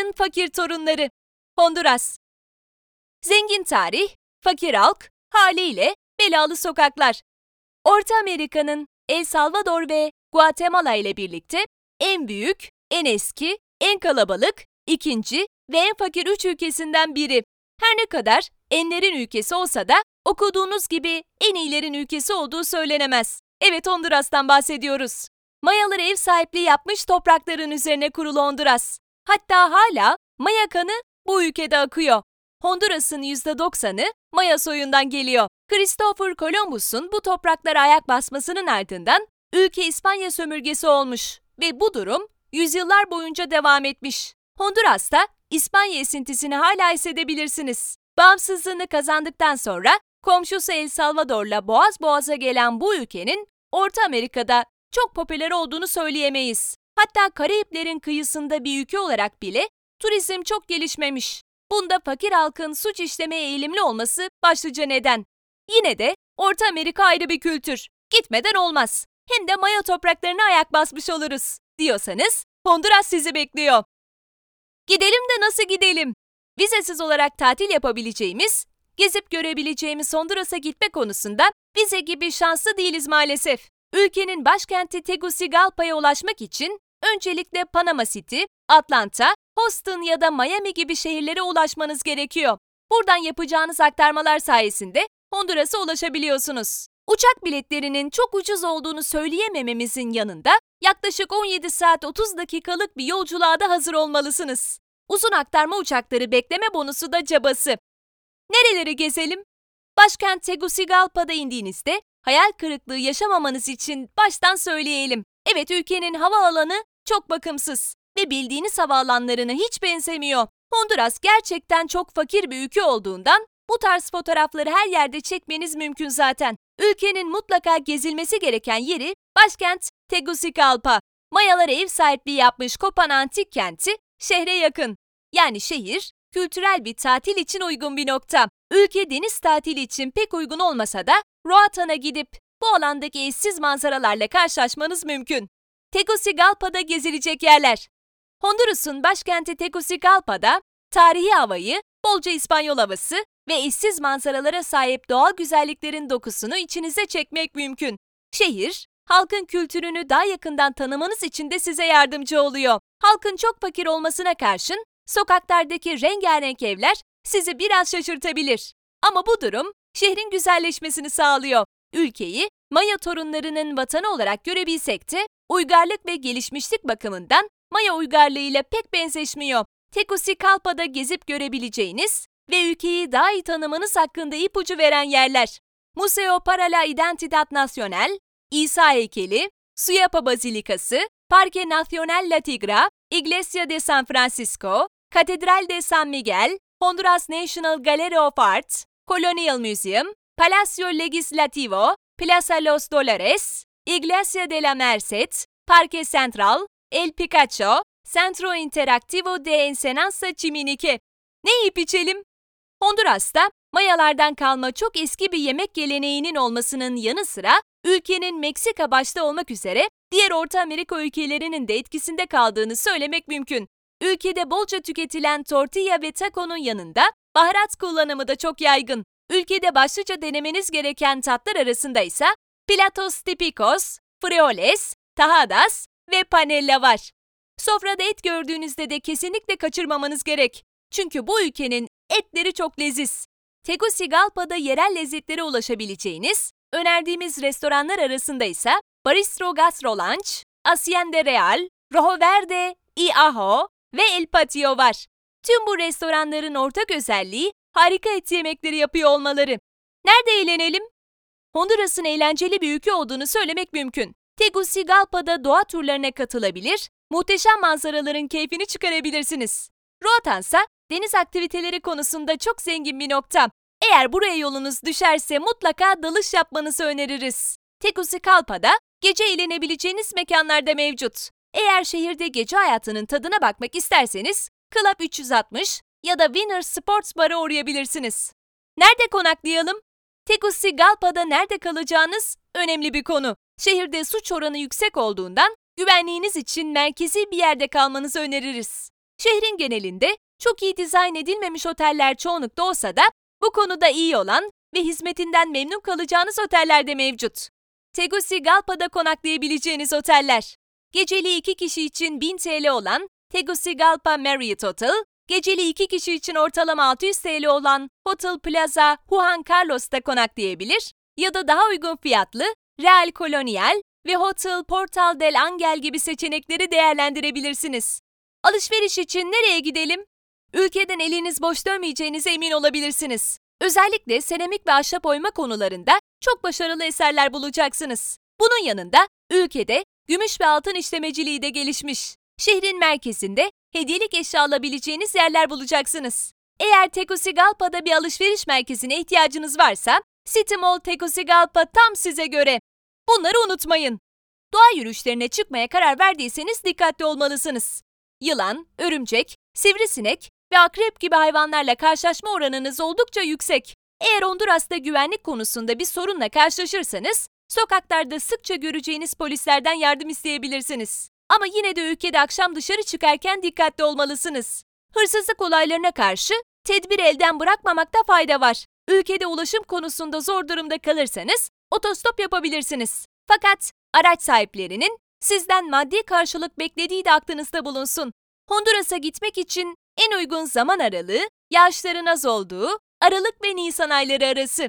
Mayaların fakir torunları. Honduras. Zengin tarih, fakir halk, haliyle belalı sokaklar. Orta Amerika'nın El Salvador ve Guatemala ile birlikte en büyük, en eski, en kalabalık, ikinci ve en fakir üç ülkesinden biri. Her ne kadar enlerin ülkesi olsa da okuduğunuz gibi en iyilerin ülkesi olduğu söylenemez. Evet Honduras'tan bahsediyoruz. Mayalar ev sahipliği yapmış toprakların üzerine kurulu Honduras. Hatta hala Maya kanı bu ülkede akıyor. Honduras'ın %90'ı Maya soyundan geliyor. Christopher Columbus'un bu topraklara ayak basmasının ardından ülke İspanya sömürgesi olmuş ve bu durum yüzyıllar boyunca devam etmiş. Honduras'ta İspanya esintisini hala hissedebilirsiniz. Bağımsızlığını kazandıktan sonra komşusu El Salvador'la boğaz boğaza gelen bu ülkenin Orta Amerika'da çok popüler olduğunu söyleyemeyiz. Hatta Karayiplerin kıyısında bir ülke olarak bile turizm çok gelişmemiş. Bunda fakir halkın suç işlemeye eğilimli olması başlıca neden. Yine de Orta Amerika ayrı bir kültür. Gitmeden olmaz. Hem de Maya topraklarına ayak basmış oluruz. Diyorsanız Honduras sizi bekliyor. Gidelim de nasıl gidelim? Vizesiz olarak tatil yapabileceğimiz, gezip görebileceğimiz Honduras'a gitme konusunda vize gibi şanslı değiliz maalesef. Ülkenin başkenti Tegucigalpa'ya ulaşmak için öncelikle Panama City, Atlanta, Houston ya da Miami gibi şehirlere ulaşmanız gerekiyor. Buradan yapacağınız aktarmalar sayesinde Honduras'a ulaşabiliyorsunuz. Uçak biletlerinin çok ucuz olduğunu söyleyemememizin yanında yaklaşık 17 saat 30 dakikalık bir yolculuğa da hazır olmalısınız. Uzun aktarma uçakları bekleme bonusu da cabası. Nereleri gezelim? Başkent Tegucigalpa'da indiğinizde hayal kırıklığı yaşamamanız için baştan söyleyelim. Evet ülkenin havaalanı çok bakımsız ve bildiğiniz havaalanlarına hiç benzemiyor. Honduras gerçekten çok fakir bir ülke olduğundan bu tarz fotoğrafları her yerde çekmeniz mümkün zaten. Ülkenin mutlaka gezilmesi gereken yeri başkent Tegucigalpa. Mayalara ev sahipliği yapmış Kopan Antik Kenti şehre yakın. Yani şehir kültürel bir tatil için uygun bir nokta. Ülke deniz tatili için pek uygun olmasa da Roatan'a gidip bu alandaki eşsiz manzaralarla karşılaşmanız mümkün. Tegucigalpa'da gezilecek yerler. Honduras'ın başkenti Tegucigalpa'da tarihi havayı, bolca İspanyol havası ve eşsiz manzaralara sahip doğal güzelliklerin dokusunu içinize çekmek mümkün. Şehir, halkın kültürünü daha yakından tanımanız için de size yardımcı oluyor. Halkın çok fakir olmasına karşın sokaklardaki rengarenk evler sizi biraz şaşırtabilir. Ama bu durum şehrin güzelleşmesini sağlıyor. Ülkeyi Maya torunlarının vatanı olarak görebilsek de uygarlık ve gelişmişlik bakımından Maya uygarlığıyla pek benzeşmiyor. Tegucigalpa'da gezip görebileceğiniz ve ülkeyi daha iyi tanımanız hakkında ipucu veren yerler. Museo para la Identidad Nacional, İsa heykeli, Suyapa Bazilikası, Parque Nacional La Tigra, Iglesia de San Francisco, Catedral de San Miguel, Honduras National Gallery of Art, Colonial Museum, Palacio Legislativo, Plaza Los Dólares, Iglesia de la Merced, Parque Central, El Picacho, Centro Interactivo de Ensenanza Chiminique. Ne yiyip içelim? Honduras'ta Mayalardan kalma çok eski bir yemek geleneğinin olmasının yanı sıra ülkenin Meksika başta olmak üzere diğer Orta Amerika ülkelerinin de etkisinde kaldığını söylemek mümkün. Ülkede bolca tüketilen tortilla ve taconun yanında baharat kullanımı da çok yaygın. Ülkede başlıca denemeniz gereken tatlar arasında ise platos tipicos, frijoles, tajadas ve panella var. Sofrada et gördüğünüzde de kesinlikle kaçırmamanız gerek. Çünkü bu ülkenin etleri çok leziz. Tegucigalpa'da yerel lezzetlere ulaşabileceğiniz, önerdiğimiz restoranlar arasında ise Baristro Gastro Lunch, Hacienda Real, Rojo Verde, I Ajo ve El Patio var. Tüm bu restoranların ortak özelliği harika et yemekleri yapıyor olmaları. Nerede eğlenelim? Honduras'ın eğlenceli bir ülke olduğunu söylemek mümkün. Tegucigalpa'da doğa turlarına katılabilir, muhteşem manzaraların keyfini çıkarabilirsiniz. Roatan ise deniz aktiviteleri konusunda çok zengin bir nokta. Eğer buraya yolunuz düşerse mutlaka dalış yapmanızı öneririz. Tegucigalpa'da gece eğlenebileceğiniz mekanlar da mevcut. Eğer şehirde gece hayatının tadına bakmak isterseniz Club 360 ya da Winner Sports Bar'a uğrayabilirsiniz. Nerede konaklayalım? Tegucigalpa'da nerede kalacağınız önemli bir konu. Şehirde suç oranı yüksek olduğundan güvenliğiniz için merkezi bir yerde kalmanızı öneririz. Şehrin genelinde çok iyi dizayn edilmemiş oteller çoğunlukta olsa da bu konuda iyi olan ve hizmetinden memnun kalacağınız oteller de mevcut. Tegucigalpa'da konaklayabileceğiniz oteller. Geceli 2 kişi için 1000 TL olan Tegucigalpa Marriott Hotel, geceli 2 kişi için ortalama 600 TL olan Hotel Plaza Juan Carlos'ta konaklayabilir ya da daha uygun fiyatlı Real Colonial ve Hotel Portal del Angel gibi seçenekleri değerlendirebilirsiniz. Alışveriş için nereye gidelim? Ülkeden eliniz boş dönmeyeceğinize emin olabilirsiniz. Özellikle seramik ve ahşap oyma konularında çok başarılı eserler bulacaksınız. Bunun yanında ülkede gümüş ve altın işlemeciliği de gelişmiş. Şehrin merkezinde hediyelik eşya alabileceğiniz yerler bulacaksınız. Eğer Tegucigalpa'da bir alışveriş merkezine ihtiyacınız varsa, City Mall Tegucigalpa tam size göre. Bunları unutmayın. Doğa yürüyüşlerine çıkmaya karar verdiyseniz dikkatli olmalısınız. Yılan, örümcek, sivrisinek ve akrep gibi hayvanlarla karşılaşma oranınız oldukça yüksek. Eğer Honduras'ta güvenlik konusunda bir sorunla karşılaşırsanız, sokaklarda sıkça göreceğiniz polislerden yardım isteyebilirsiniz. Ama yine de ülkede akşam dışarı çıkarken dikkatli olmalısınız. Hırsızlık olaylarına karşı tedbir elden bırakmamakta fayda var. Ülkede ulaşım konusunda zor durumda kalırsanız otostop yapabilirsiniz. Fakat araç sahiplerinin sizden maddi karşılık beklediği de aklınızda bulunsun. Honduras'a gitmek için en uygun zaman aralığı yağışların az olduğu Aralık ve Nisan ayları arası.